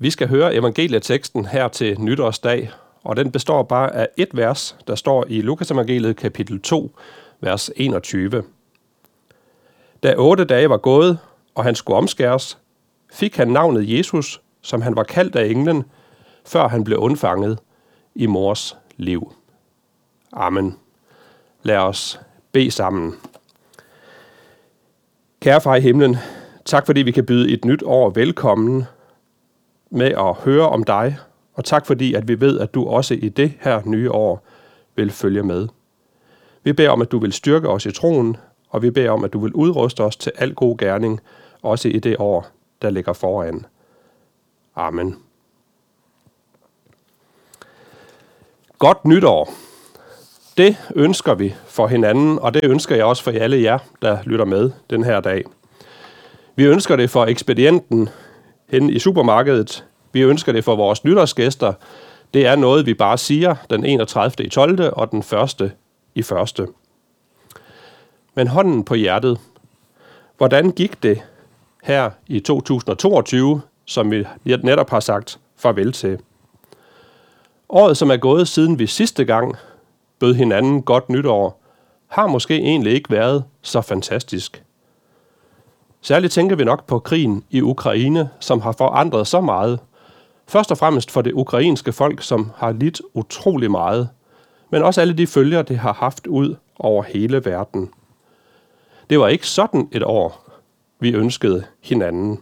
Vi skal høre evangelieteksten her til nytårsdag, og den består bare af et vers, der står i Lukas evangeliet kapitel 2, vers 21. Da otte dage var gået, og han skulle omskæres, fik han navnet Jesus, som han var kaldt af englen, før han blev undfanget i mors liv. Amen. Lad os bede sammen. Kære far i himlen, tak fordi vi kan byde et nyt år velkommen med at høre om dig, og tak fordi at vi ved, at du også i det her nye år vil følge med. Vi beder om, at du vil styrke os i troen, og vi beder om, at du vil udruste os til al god gerning, også i det år, der ligger foran. Amen. Godt nytår. Det ønsker vi for hinanden, og det ønsker jeg også for alle jer, der lytter med den her dag. Vi ønsker det for ekspedienten hen i supermarkedet. Vi ønsker det for vores nytårsgæster. Det er noget, vi bare siger den 31. i 12. og den 1. i 1. Men hånden på hjertet. Hvordan gik det her i 2022, som vi netop har sagt farvel til? Året, som er gået siden vi sidste gang bød hinanden godt nytår, har måske egentlig ikke været så fantastisk. Særligt tænker vi nok på krigen i Ukraine, som har forandret så meget. Først og fremmest for det ukrainske folk, som har lidt utrolig meget, men også alle de følger, det har haft ud over hele verden. Det var ikke sådan et år, vi ønskede hinanden.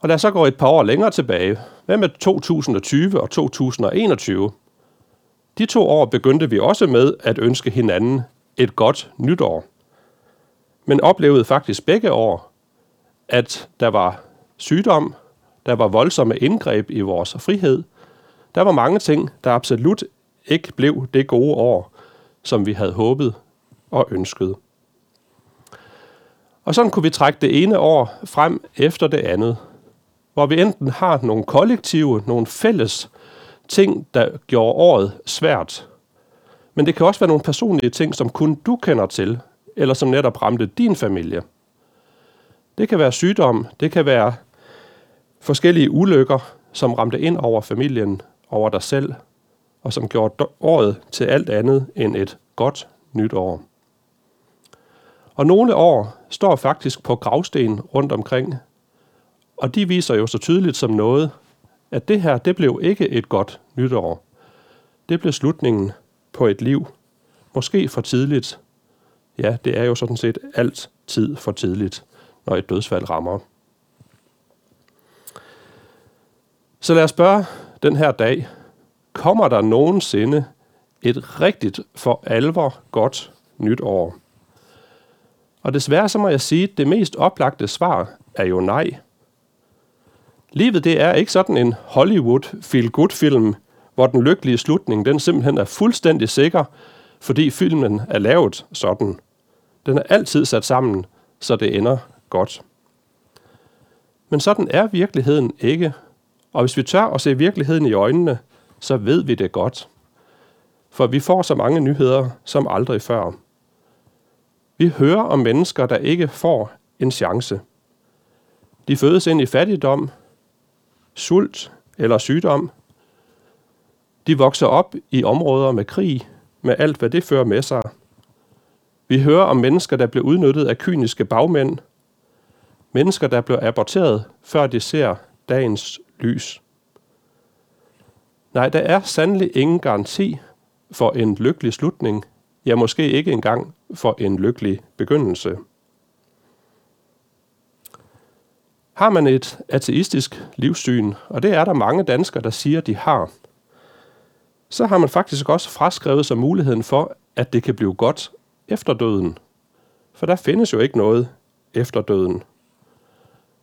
Og lad os så gå et par år længere tilbage. Hvad med 2020 og 2021? De to år begyndte vi også med at ønske hinanden et godt nytår. Men oplevede faktisk begge år, at der var sygdom, der var voldsomme indgreb i vores frihed. Der var mange ting, der absolut ikke blev det gode år, som vi havde håbet og ønsket. Og sådan kunne vi trække det ene år frem efter det andet, hvor vi enten har nogle kollektive, nogle fælles ting, der gjorde året svært. Men det kan også være nogle personlige ting, som kun du kender til, eller som netop ramte din familie. Det kan være sygdom, det kan være forskellige ulykker, som ramte ind over familien, over dig selv, og som gjorde året til alt andet end et godt nyt år. Og nogle år står faktisk på gravsten rundt omkring, og de viser jo så tydeligt som noget, at det her, det blev ikke et godt nytår. Det blev slutningen på et liv. Måske for tidligt. Ja, det er jo sådan set alt tid for tidligt, når et dødsfald rammer. Så lad os spørge den her dag, kommer der nogensinde et rigtigt for alvor godt nytår? Og desværre så må jeg sige, at det mest oplagte svar er jo nej. Livet det er ikke sådan en Hollywood feel-good film, hvor den lykkelige slutning den simpelthen er fuldstændig sikker, fordi filmen er lavet sådan. Den er altid sat sammen, så det ender godt. Men sådan er virkeligheden ikke. Og hvis vi tør at se virkeligheden i øjnene, så ved vi det godt. For vi får så mange nyheder som aldrig før. Vi hører om mennesker, der ikke får en chance. De fødes ind i fattigdom, sult eller sygdom. De vokser op i områder med krig, med alt hvad det fører med sig. Vi hører om mennesker, der bliver udnyttet af kyniske bagmænd. Mennesker, der bliver aborteret, før de ser dagens lys. Nej, der er sandelig ingen garanti for en lykkelig slutning. Ja, måske ikke engang for en lykkelig begyndelse. Har man et ateistisk livssyn, og det er der mange danskere, der siger, de har, så har man faktisk også fraskrevet sig muligheden for, at det kan blive godt efter døden. For der findes jo ikke noget efter døden.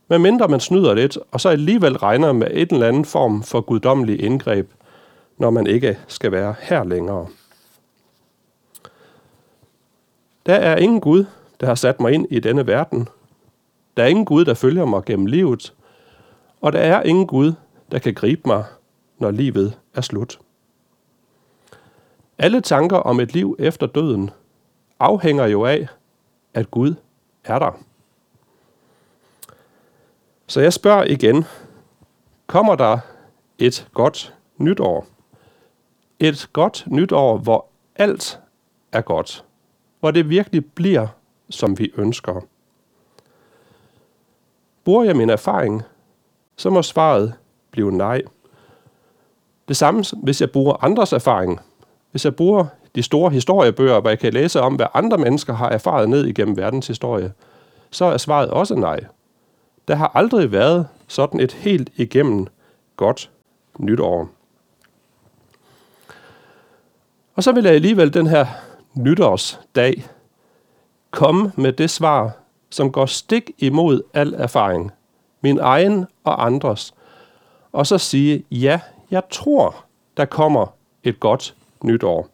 Men mindre man snyder lidt, og så alligevel regner med et eller andet form for guddommelig indgreb, når man ikke skal være her længere. Der er ingen Gud, der har sat mig ind i denne verden, der er ingen Gud, der følger mig gennem livet, og der er ingen Gud, der kan gribe mig, når livet er slut. Alle tanker om et liv efter døden afhænger jo af, at Gud er der. Så jeg spørger igen, kommer der et godt nytår? Et godt nytår, hvor alt er godt. Hvor det virkelig bliver, som vi ønsker. Bruger jeg min erfaring, så må svaret blive nej. Det samme, hvis jeg bruger andres erfaring. Hvis jeg bruger de store historiebøger, hvor jeg kan læse om, hvad andre mennesker har erfaret ned igennem verdens historie, så er svaret også nej. Der har aldrig været sådan et helt igennem godt nytår. Og så vil jeg alligevel den her nytårsdag komme med det svar, som går stik imod al erfaring, min egen og andres, og så sige, ja, jeg tror, der kommer et godt nytår.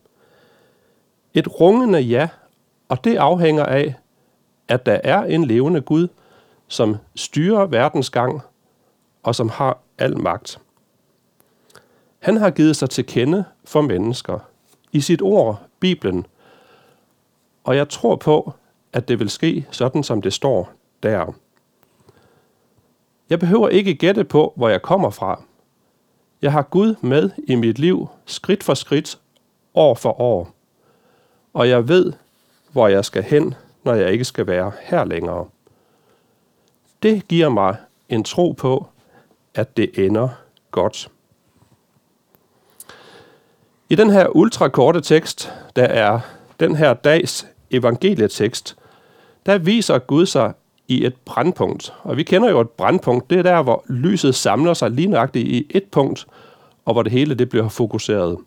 Et rungende ja, og det afhænger af, at der er en levende Gud, som styrer verdens gang og som har al magt. Han har givet sig til kende for mennesker i sit ord, Bibelen, og jeg tror på, at det vil ske sådan, som det står der. Jeg behøver ikke gætte på, hvor jeg kommer fra. Jeg har Gud med i mit liv, skridt for skridt, år for år. Og jeg ved, hvor jeg skal hen, når jeg ikke skal være her længere. Det giver mig en tro på, at det ender godt. I den her ultrakorte tekst, der er den her dags evangelietekst, der viser Gud sig i et brandpunkt. Og vi kender jo et brandpunkt, det er der, hvor lyset samler sig lige nøjagtigt i et punkt, og hvor det hele det bliver fokuseret.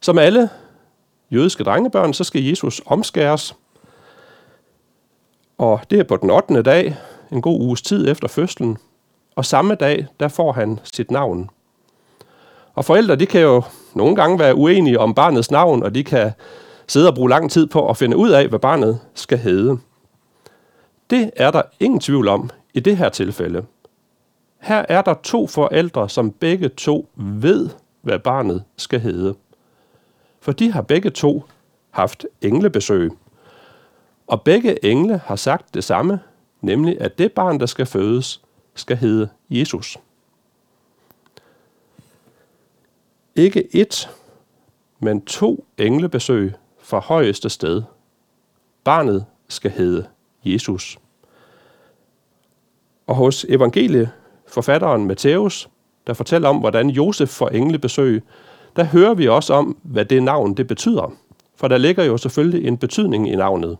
Som alle jødiske drengebørn, så skal Jesus omskæres. Og det er på den 8. dag, en god uges tid efter fødslen. Og samme dag, der får han sit navn. Og forældre, de kan jo nogle gange være uenige om barnets navn, og de kan sidde og bruge lang tid på at finde ud af, hvad barnet skal hedde. Det er der ingen tvivl om i det her tilfælde. Her er der to forældre, som begge to ved, hvad barnet skal hedde. For de har begge to haft englebesøg. Og begge engle har sagt det samme, nemlig at det barn, der skal fødes, skal hedde Jesus. Ikke et, men to englebesøg fra højeste sted. Barnet skal hedde Jesus. Og hos evangelieforfatteren Matthæus, der fortæller om, hvordan Josef får englebesøg, der hører vi også om, hvad det navn det betyder. For der ligger jo selvfølgelig en betydning i navnet.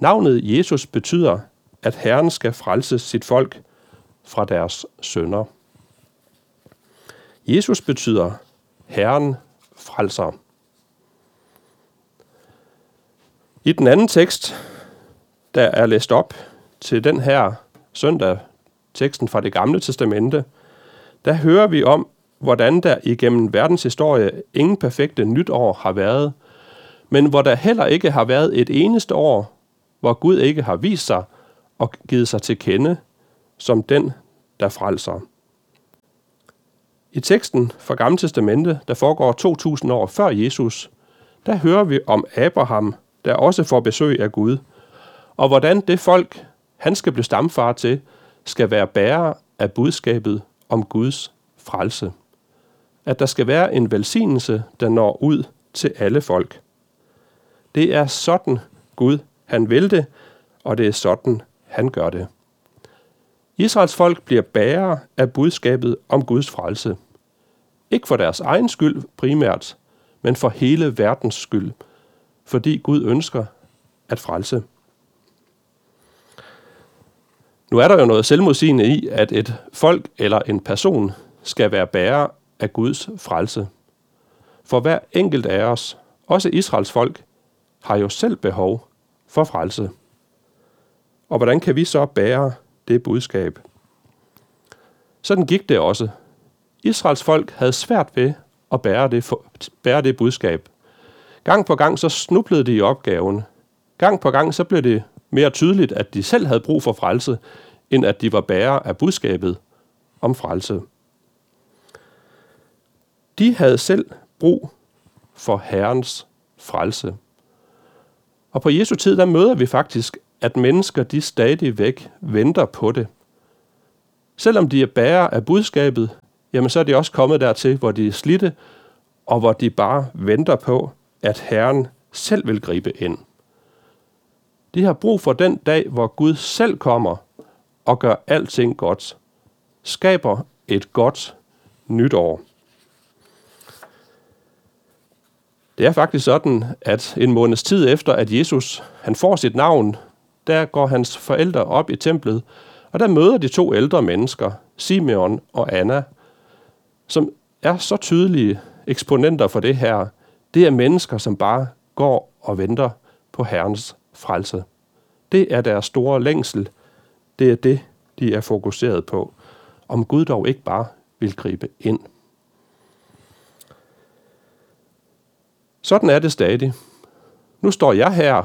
Navnet Jesus betyder, at Herren skal frelse sit folk fra deres sønder. Jesus betyder, Herren frelser. I den anden tekst, der er læst op til den her søndag, teksten fra det gamle testamente, der hører vi om, hvordan der igennem verdens historie ingen perfekte nytår har været, men hvor der heller ikke har været et eneste år, hvor Gud ikke har vist sig og givet sig til kende som den, der frelser. I teksten fra Gamle Testamente, der foregår 2000 år før Jesus, der hører vi om Abraham, der også får besøg af Gud, og hvordan det folk, han skal blive stamfar til, skal være bærer af budskabet om Guds frelse. At der skal være en velsignelse, der når ud til alle folk. Det er sådan Gud, han vil det, og det er sådan, han gør det. Israels folk bliver bærere af budskabet om Guds frelse. Ikke for deres egen skyld primært, men for hele verdens skyld, fordi Gud ønsker at frelse. Nu er der jo noget selvmodsigende i, at et folk eller en person skal være bærer af Guds frelse. For hver enkelt af os, også Israels folk, har jo selv behov for frelse. Og hvordan kan vi så bære det budskab? Sådan gik det også. Israels folk havde svært ved at bære det, for, bære det budskab. Gang på gang så snublede de i opgaven. Gang på gang så blev det mere tydeligt, at de selv havde brug for frelse, end at de var bærere af budskabet om frelse. De havde selv brug for Herrens frelse. Og på Jesu tid, der møder vi faktisk at mennesker de stadig væk venter på det. Selvom de er bærer af budskabet, jamen så er de også kommet dertil, hvor de er slidte, og hvor de bare venter på, at Herren selv vil gribe ind. De har brug for den dag, hvor Gud selv kommer og gør alting godt. Skaber et godt nytår. Det er faktisk sådan, at en måneds tid efter, at Jesus han får sit navn, der går hans forældre op i templet, og der møder de to ældre mennesker, Simeon og Anna, som er så tydelige eksponenter for det her. Det er mennesker, som bare går og venter på Herrens frelse. Det er deres store længsel. Det er det, de er fokuseret på. Om Gud dog ikke bare vil gribe ind. Sådan er det stadig. Nu står jeg her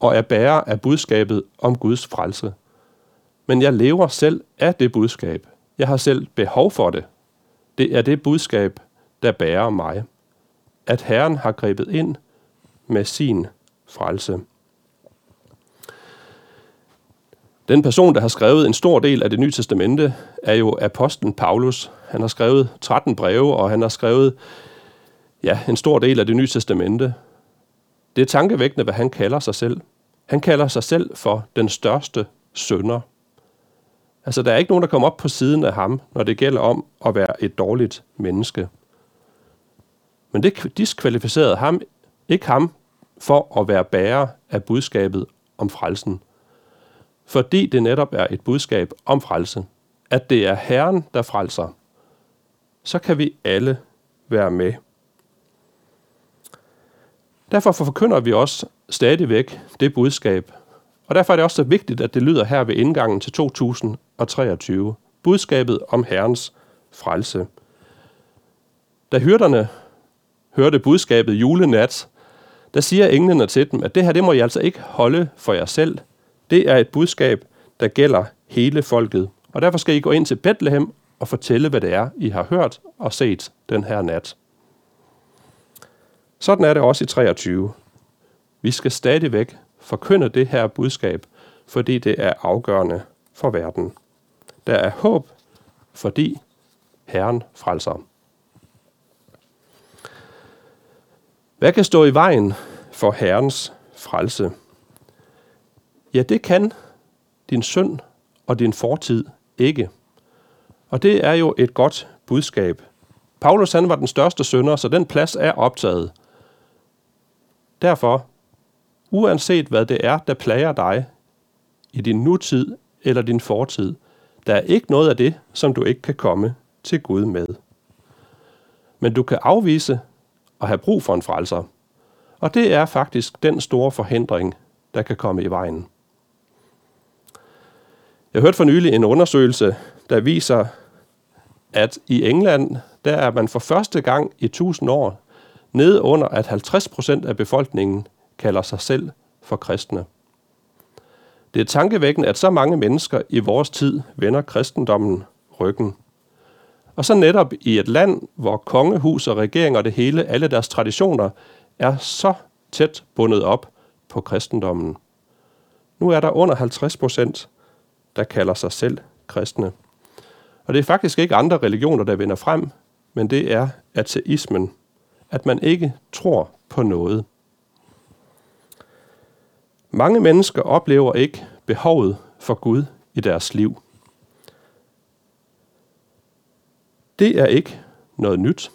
og er bærer af budskabet om Guds frelse. Men jeg lever selv af det budskab. Jeg har selv behov for det. Det er det budskab, der bærer mig. At Herren har grebet ind med sin frelse. Den person, der har skrevet en stor del af det nye testamente, er jo apostlen Paulus. Han har skrevet 13 breve, og han har skrevet ja, en stor del af det nye testamente. Det er tankevækkende, hvad han kalder sig selv. Han kalder sig selv for den største sønder. Altså, der er ikke nogen, der kommer op på siden af ham, når det gælder om at være et dårligt menneske. Men det diskvalificerede ham, ikke ham for at være bærer af budskabet om frelsen. Fordi det netop er et budskab om frelse. At det er Herren, der frelser. Så kan vi alle være med. Derfor forkynder vi også stadigvæk det budskab. Og derfor er det også så vigtigt, at det lyder her ved indgangen til 2023. Budskabet om Herrens frelse. Da hyrderne hørte budskabet julenat, der siger englene til dem, at det her, det må I altså ikke holde for jer selv. Det er et budskab, der gælder hele folket. Og derfor skal I gå ind til Bethlehem og fortælle, hvad det er, I har hørt og set den her nat. Sådan er det også i 23. Vi skal stadigvæk forkynde det her budskab, fordi det er afgørende for verden. Der er håb, fordi Herren frelser. Hvad kan stå i vejen for Herrens frelse? Ja, det kan din synd og din fortid ikke. Og det er jo et godt budskab. Paulus han var den største synder, så den plads er optaget. Derfor, uanset hvad det er, der plager dig i din nutid eller din fortid, der er ikke noget af det, som du ikke kan komme til Gud med. Men du kan afvise og have brug for en frelser. Og det er faktisk den store forhindring, der kan komme i vejen. Jeg hørte for nylig en undersøgelse, der viser, at i England, der er man for første gang i 1000 år nede under, at 50% af befolkningen kalder sig selv for kristne. Det er tankevækkende, at så mange mennesker i vores tid vender kristendommen ryggen. Og så netop i et land, hvor kongehus og regering og det hele, alle deres traditioner, er så tæt bundet op på kristendommen. Nu er der under 50 procent, der kalder sig selv kristne. Og det er faktisk ikke andre religioner, der vinder frem, men det er ateismen, at man ikke tror på noget. Mange mennesker oplever ikke behovet for Gud i deres liv. Det er ikke noget nyt.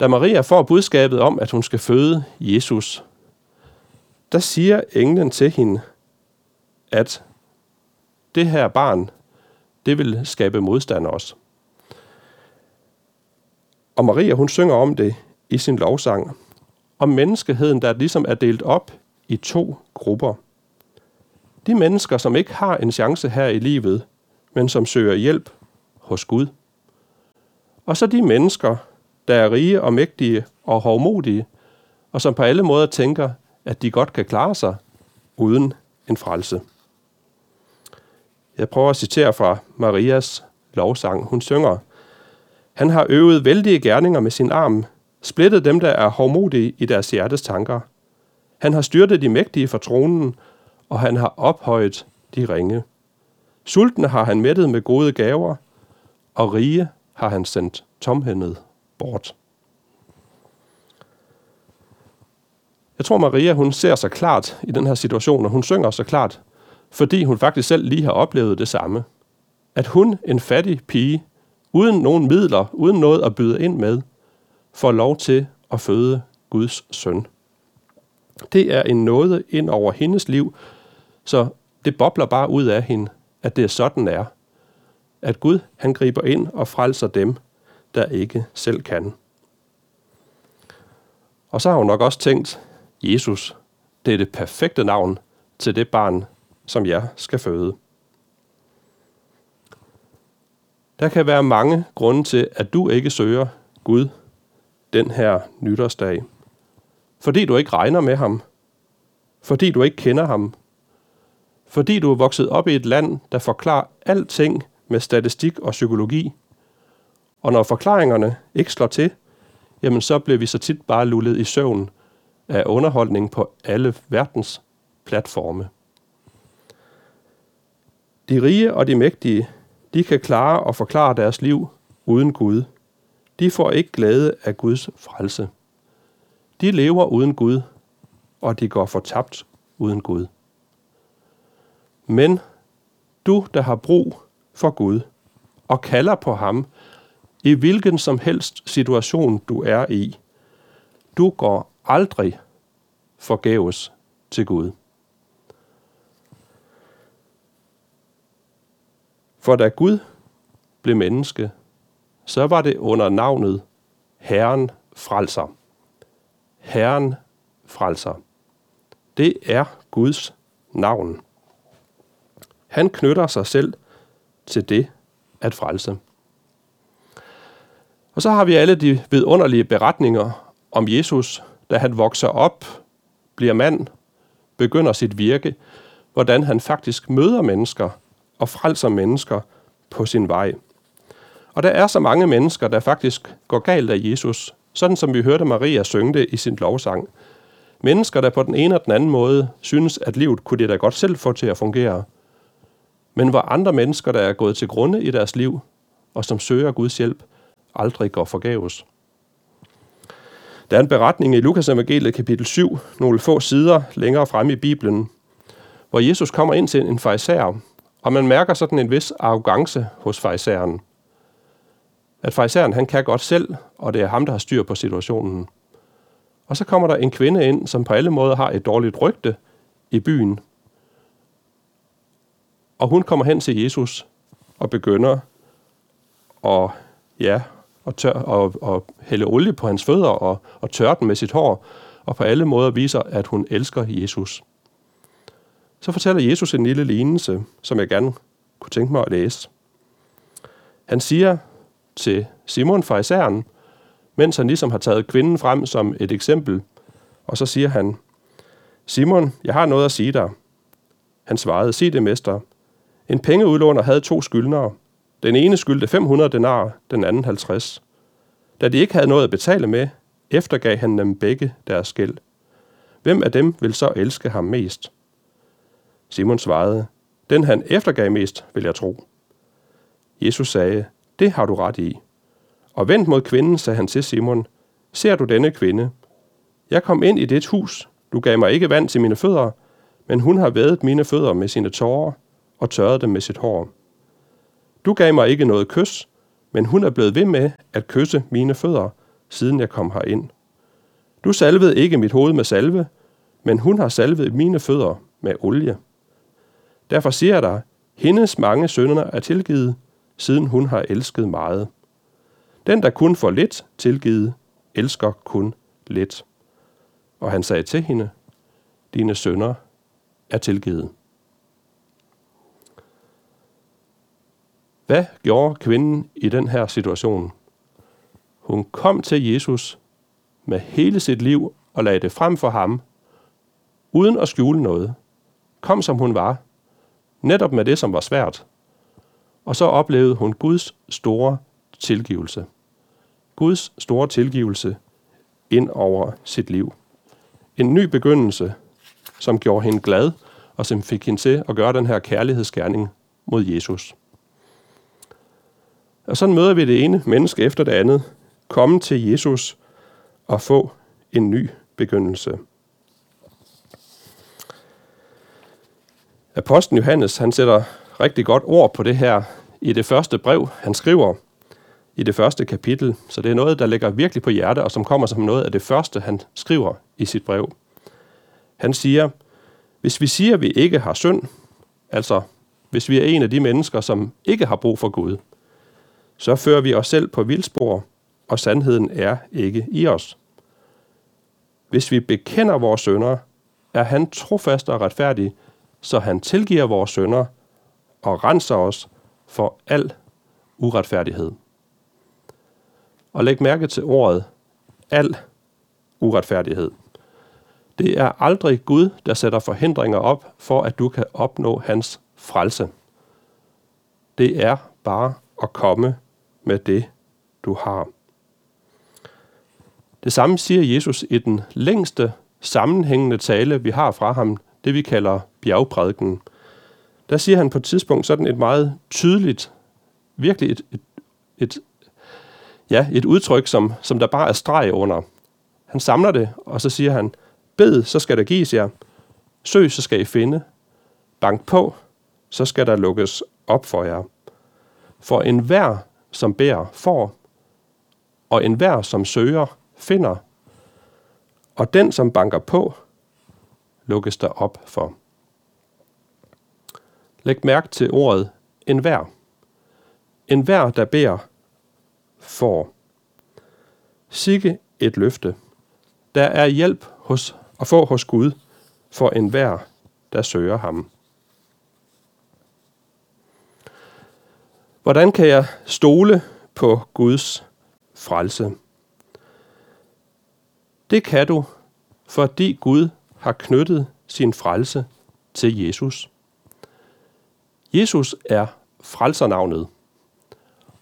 Da Maria får budskabet om, at hun skal føde Jesus, der siger englen til hende, at det her barn, det vil skabe modstand også. Og Maria, hun synger om det i sin lovsang. Om menneskeheden, der ligesom er delt op i to grupper. De mennesker, som ikke har en chance her i livet, men som søger hjælp hos Gud. Og så de mennesker, der er rige og mægtige og hovmodige, og som på alle måder tænker, at de godt kan klare sig uden en frelse. Jeg prøver at citere fra Marias lovsang. Hun synger, han har øvet vældige gerninger med sin arm, splittet dem, der er hovmodige i deres hjertes tanker. Han har styrtet de mægtige fra tronen og han har ophøjet de ringe. Sultne har han mættet med gode gaver, og rige har han sendt tomhændet bort. Jeg tror, Maria hun ser sig klart i den her situation, og hun synger så klart, fordi hun faktisk selv lige har oplevet det samme. At hun, en fattig pige, uden nogen midler, uden noget at byde ind med, får lov til at føde Guds søn. Det er en nåde ind over hendes liv, så det bobler bare ud af hende, at det er sådan er. At Gud han griber ind og frelser dem, der ikke selv kan. Og så har hun nok også tænkt, Jesus, det er det perfekte navn til det barn, som jeg skal føde. Der kan være mange grunde til, at du ikke søger Gud den her nytårsdag. Fordi du ikke regner med ham. Fordi du ikke kender ham. Fordi du er vokset op i et land, der forklarer alting med statistik og psykologi. Og når forklaringerne ikke slår til, jamen så bliver vi så tit bare lullet i søvn af underholdning på alle verdens platforme. De rige og de mægtige, de kan klare og forklare deres liv uden Gud. De får ikke glæde af Guds frelse. De lever uden Gud, og de går fortabt uden Gud. Men du, der har brug for Gud og kalder på ham, i hvilken som helst situation du er i, du går aldrig forgæves til Gud. For da Gud blev menneske, så var det under navnet Herren frelser. Herren frelser. Det er Guds navn. Han knytter sig selv til det at frelse. Og så har vi alle de vidunderlige beretninger om Jesus, da han vokser op, bliver mand, begynder sit virke, hvordan han faktisk møder mennesker og frelser mennesker på sin vej. Og der er så mange mennesker, der faktisk går galt af Jesus, sådan som vi hørte Maria synge det i sin lovsang. Mennesker, der på den ene og den anden måde synes, at livet kunne det da godt selv få til at fungere. Men hvor andre mennesker, der er gået til grunde i deres liv, og som søger Guds hjælp, aldrig går forgæves. Der er en beretning i Lukas evangeliet kapitel 7, nogle få sider længere frem i Bibelen, hvor Jesus kommer ind til en farisæer, og man mærker sådan en vis arrogance hos fejseren. At fejseren han kan godt selv, og det er ham, der har styr på situationen. Og så kommer der en kvinde ind, som på alle måder har et dårligt rygte i byen. Og hun kommer hen til Jesus og begynder at, ja, at, tør, og, og hælde olie på hans fødder og, og tørre den med sit hår, og på alle måder viser, at hun elsker Jesus. Så fortæller Jesus en lille lignelse, som jeg gerne kunne tænke mig at læse. Han siger til Simon farisæren, mens han ligesom har taget kvinden frem som et eksempel, og så siger han, Simon, jeg har noget at sige dig. Han svarede, sig det, mester. En pengeudlåner havde to skyldnere. Den ene skyldte 500 denar, den anden 50. Da de ikke havde noget at betale med, eftergav han dem begge deres gæld. Hvem af dem vil så elske ham mest? Simon svarede, den han eftergav mest, vil jeg tro. Jesus sagde, det har du ret i. Og vendt mod kvinden, sagde han til Simon, ser du denne kvinde? Jeg kom ind i dit hus, du gav mig ikke vand til mine fødder, men hun har vædet mine fødder med sine tårer og tørret dem med sit hår. Du gav mig ikke noget kys, men hun er blevet ved med at kysse mine fødder, siden jeg kom herind. Du salvede ikke mit hoved med salve, men hun har salvet mine fødder med olie. Derfor siger jeg dig, hendes mange sønner er tilgivet, siden hun har elsket meget. Den, der kun får lidt tilgivet, elsker kun lidt. Og han sagde til hende, dine sønner er tilgivet. Hvad gjorde kvinden i den her situation? Hun kom til Jesus med hele sit liv og lagde det frem for ham, uden at skjule noget. Kom som hun var, netop med det, som var svært. Og så oplevede hun Guds store tilgivelse. Guds store tilgivelse ind over sit liv. En ny begyndelse, som gjorde hende glad og som fik hende til at gøre den her kærlighedsgerning mod Jesus. Og sådan møder vi det ene menneske efter det andet, komme til Jesus og få en ny begyndelse. Apostlen Johannes, han sætter rigtig godt ord på det her i det første brev, han skriver i det første kapitel. Så det er noget, der ligger virkelig på hjerte, og som kommer som noget af det første, han skriver i sit brev. Han siger, hvis vi siger, at vi ikke har synd, altså hvis vi er en af de mennesker, som ikke har brug for Gud, så fører vi os selv på vildspor, og sandheden er ikke i os. Hvis vi bekender vores sønder, er han trofast og retfærdig, så han tilgiver vores sønder og renser os for al uretfærdighed. Og læg mærke til ordet al uretfærdighed. Det er aldrig Gud, der sætter forhindringer op for, at du kan opnå hans frelse. Det er bare at komme med det, du har. Det samme siger Jesus i den længste sammenhængende tale, vi har fra ham, det vi kalder bjergprædiken. Der siger han på et tidspunkt sådan et meget tydeligt, virkelig et, et, et, ja, et udtryk, som, som der bare er streg under. Han samler det, og så siger han, bed, så skal der gives jer. Søg, så skal I finde. Bank på, så skal der lukkes op for jer. For enhver, som bærer, får, og enhver, som søger, finder, og den, som banker på, lukkes der op for. Læg mærke til ordet enhver. Enhver, der beder, får. Sikke et løfte. Der er hjælp hos, at få hos Gud for enhver, der søger ham. Hvordan kan jeg stole på Guds frelse? Det kan du, fordi Gud har knyttet sin frelse til Jesus. Jesus er frelsernavnet,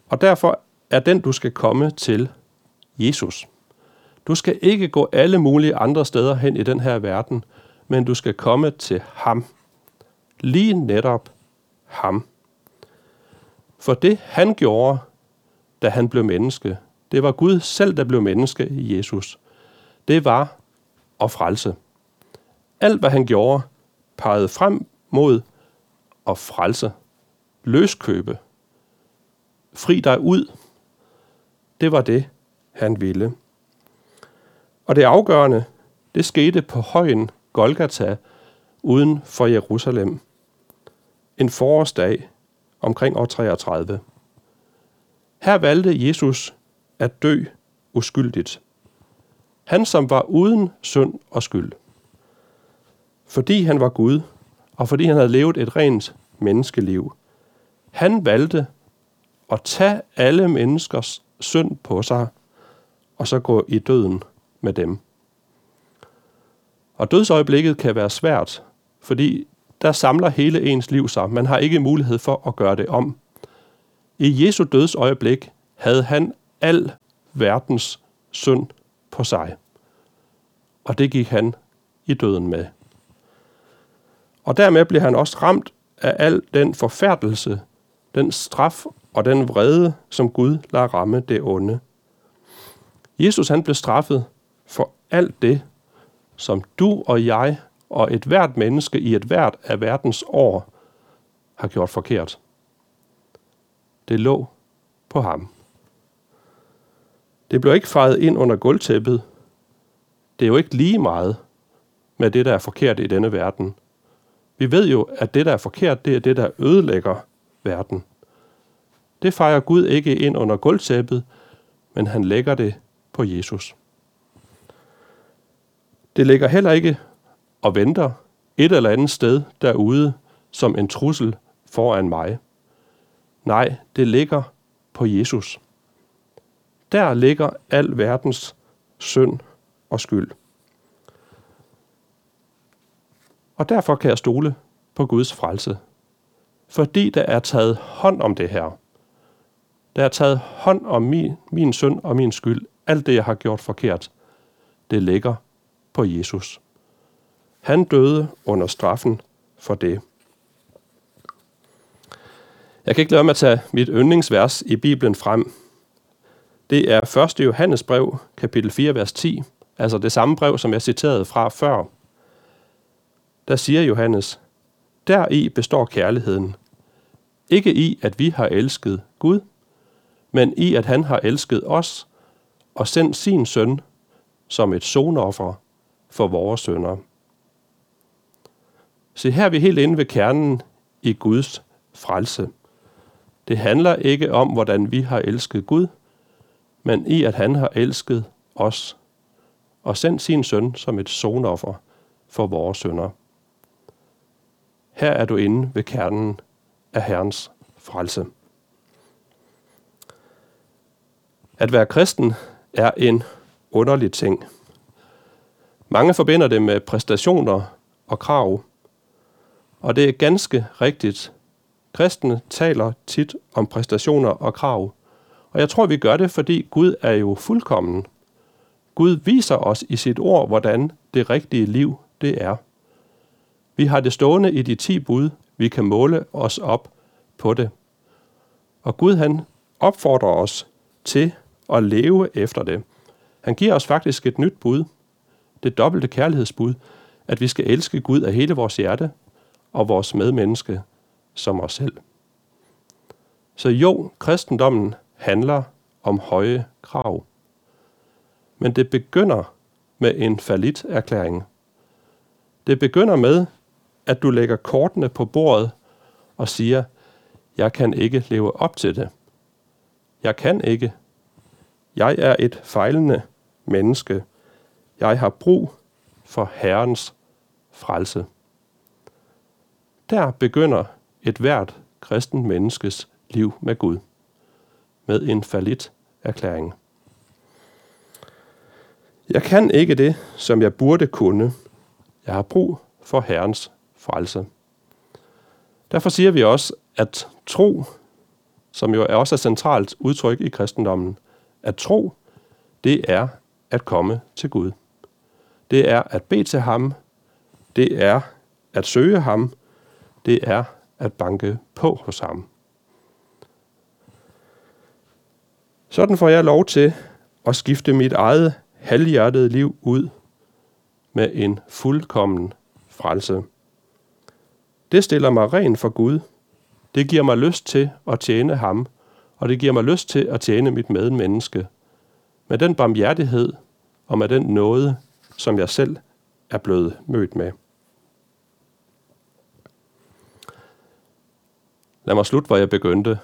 og derfor er den, du skal komme til, Jesus. Du skal ikke gå alle mulige andre steder hen i den her verden, men du skal komme til ham. Lige netop ham. For det han gjorde, da han blev menneske, det var Gud selv, der blev menneske i Jesus. Det var at frelse. Alt, hvad han gjorde, pegede frem mod at frelse. Løskøbe. Fri dig ud. Det var det, han ville. Og det afgørende, det skete på højen Golgata uden for Jerusalem. En forårsdag omkring år 33. Her valgte Jesus at dø uskyldigt. Han som var uden synd og skyld. Fordi han var Gud, og fordi han havde levet et rent menneskeliv. Han valgte at tage alle menneskers synd på sig, og så gå i døden med dem. Og dødsøjeblikket kan være svært, fordi der samler hele ens liv sig. Man har ikke mulighed for at gøre det om. I Jesu dødsøjeblik havde han al verdens synd på sig. Og det gik han i døden med. Og dermed blev han også ramt af al den forfærdelse, den straf og den vrede, som Gud lader ramme det onde. Jesus han blev straffet for alt det, som du og jeg og et hvert menneske i et hvert af verdens år har gjort forkert. Det lå på ham. Det blev ikke fejret ind under gulvtæppet. Det er jo ikke lige meget med det, der er forkert i denne verden. Vi ved jo, at det, der er forkert, det er det, der ødelægger verden. Det fejrer Gud ikke ind under gulvtæppet, men han lægger det på Jesus. Det ligger heller ikke og venter et eller andet sted derude som en trussel foran mig. Nej, det ligger på Jesus. Der ligger al verdens synd og skyld. Og derfor kan jeg stole på Guds frelse. Fordi der er taget hånd om det her. Der er taget hånd om min, min synd og min skyld. Alt det, jeg har gjort forkert, det ligger på Jesus. Han døde under straffen for det. Jeg kan ikke lade mig at tage mit yndlingsvers i Bibelen frem. Det er 1. Johannes brev, kapitel 4, vers 10, altså det samme brev, som jeg citerede fra før. Der siger Johannes, Deri består kærligheden. Ikke i, at vi har elsket Gud, men i, at han har elsket os og sendt sin søn som et sonoffer for vores sønder. Se, her er vi helt inde ved kernen i Guds frelse. Det handler ikke om, hvordan vi har elsket Gud, men i, at han har elsket os og sendt sin søn som et sonoffer for vores sønder. Her er du inde ved kernen af Herrens frelse. At være kristen er en underlig ting. Mange forbinder det med præstationer og krav. Og det er ganske rigtigt. Kristne taler tit om præstationer og krav. Og jeg tror, vi gør det, fordi Gud er jo fuldkommen. Gud viser os i sit ord, hvordan det rigtige liv det er. Vi har det stående i de ti bud. Vi kan måle os op på det. Og Gud han opfordrer os til at leve efter det. Han giver os faktisk et nyt bud. Det dobbelte kærlighedsbud, at vi skal elske Gud af hele vores hjerte og vores medmenneske som os selv. Så jo, kristendommen handler om høje krav. Men det begynder med en falit erklæring. Det begynder med, at du lægger kortene på bordet og siger, jeg kan ikke leve op til det. Jeg kan ikke. Jeg er et fejlende menneske. Jeg har brug for Herrens frelse. Der begynder et hvert kristen menneskes liv med Gud. Med en falit erklæring. Jeg kan ikke det, som jeg burde kunne. Jeg har brug for Herrens frelse. Derfor siger vi også, at tro, som jo er også et centralt udtryk i kristendommen, at tro, det er at komme til Gud. Det er at bede til ham. Det er at søge ham. Det er at banke på hos ham. Sådan får jeg lov til at skifte mit eget halvhjertede liv ud med en fuldkommen frelse. Det stiller mig ren for Gud. Det giver mig lyst til at tjene ham, og det giver mig lyst til at tjene mit medmenneske. Med den barmhjertighed og med den nåde, som jeg selv er blevet mødt med. Lad mig slutte, hvor jeg begyndte.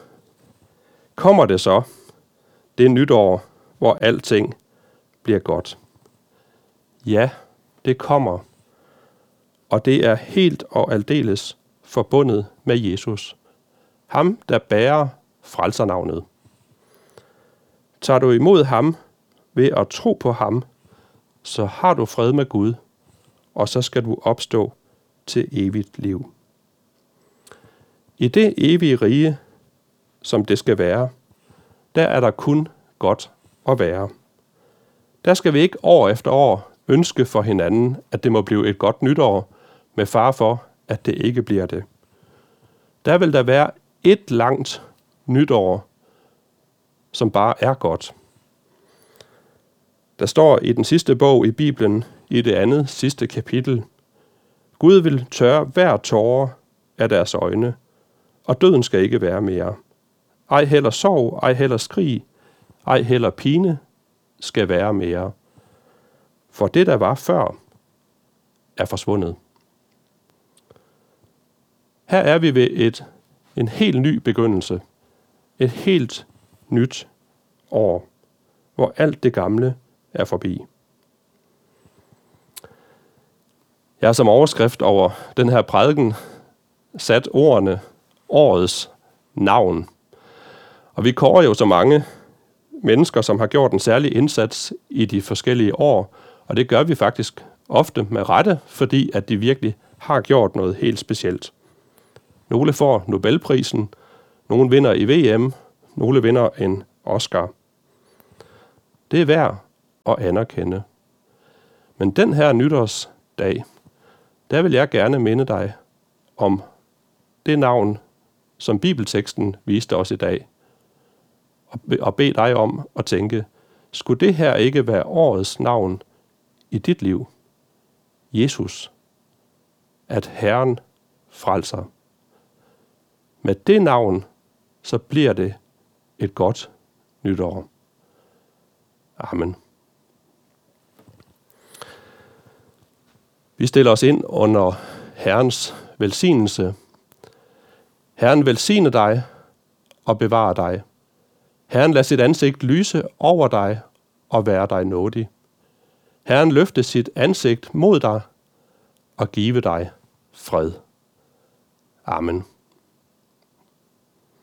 Kommer det så, det nytår, hvor alting bliver godt? Ja, det kommer. Og det er helt og aldeles forbundet med Jesus. Ham, der bærer frelsernavnet. Tager du imod ham ved at tro på ham, så har du fred med Gud, og så skal du opstå til evigt liv. I det evige rige, som det skal være, der er der kun godt at være. Der skal vi ikke år efter år ønske for hinanden, at det må blive et godt nytår, med far for, at det ikke bliver det. Der vil der være et langt nytår, som bare er godt. Der står i den sidste bog i Bibelen, i det andet sidste kapitel, Gud vil tørre hver tårer af deres øjne, og døden skal ikke være mere. Ej heller sorg, ej heller skrig, ej heller pine skal være mere. For det, der var før, er forsvundet. Her er vi ved et, en helt ny begyndelse. Et helt nyt år, hvor alt det gamle er forbi. Jeg har som overskrift over den her prædiken sat ordene årets navn. Og vi kårer jo så mange mennesker, som har gjort en særlig indsats i de forskellige år, og det gør vi faktisk ofte med rette, fordi at de virkelig har gjort noget helt specielt. Nogle får Nobelprisen, nogle vinder i VM, nogle vinder en Oscar. Det er værd at anerkende. Men den her nytårsdag, der vil jeg gerne minde dig om det navn, som bibelteksten viste os i dag, og bede dig om at tænke, skulle det her ikke være årets navn i dit liv? Jesus. At Herren frelser. Med det navn, så bliver det et godt nytår. Amen. Vi stiller os ind under Herrens velsignelse. Herren velsigne dig og bevare dig. Herren lader sit ansigt lyse over dig og være dig nådig. Herren løfte sit ansigt mod dig og give dig fred. Amen.